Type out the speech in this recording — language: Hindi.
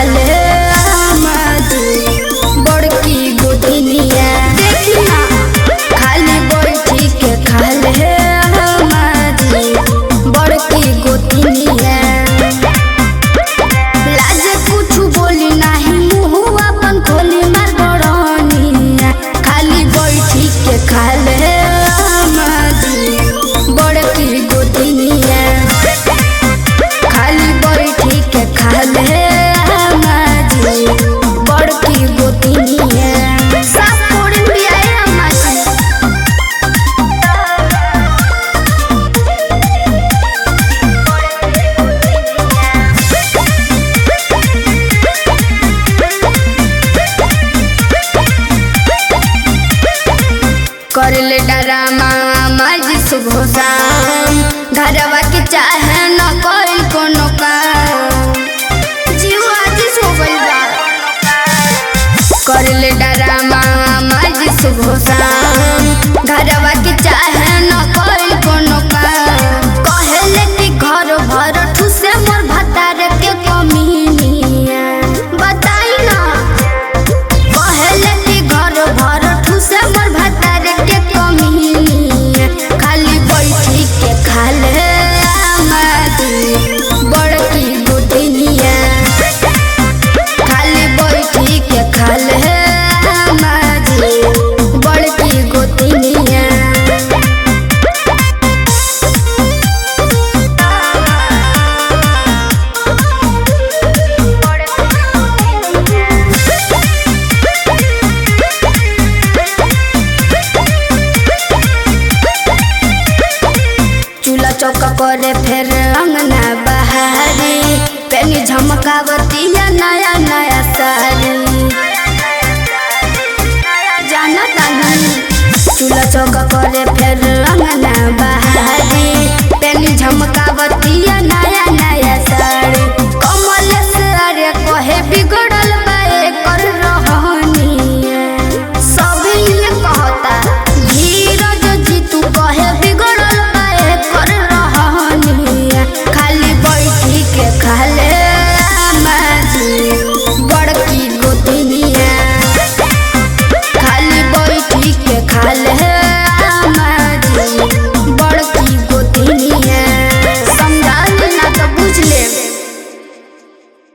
I live. कर ले डरामा मर्ज सुबह शाम घरवा के चाहे न कोई चौक पर फिर अंगना बहारी। पेनी झमकावती नया नया सारी। जाना चूल्हा चौक पर फिर अंगना बहारी। पेनी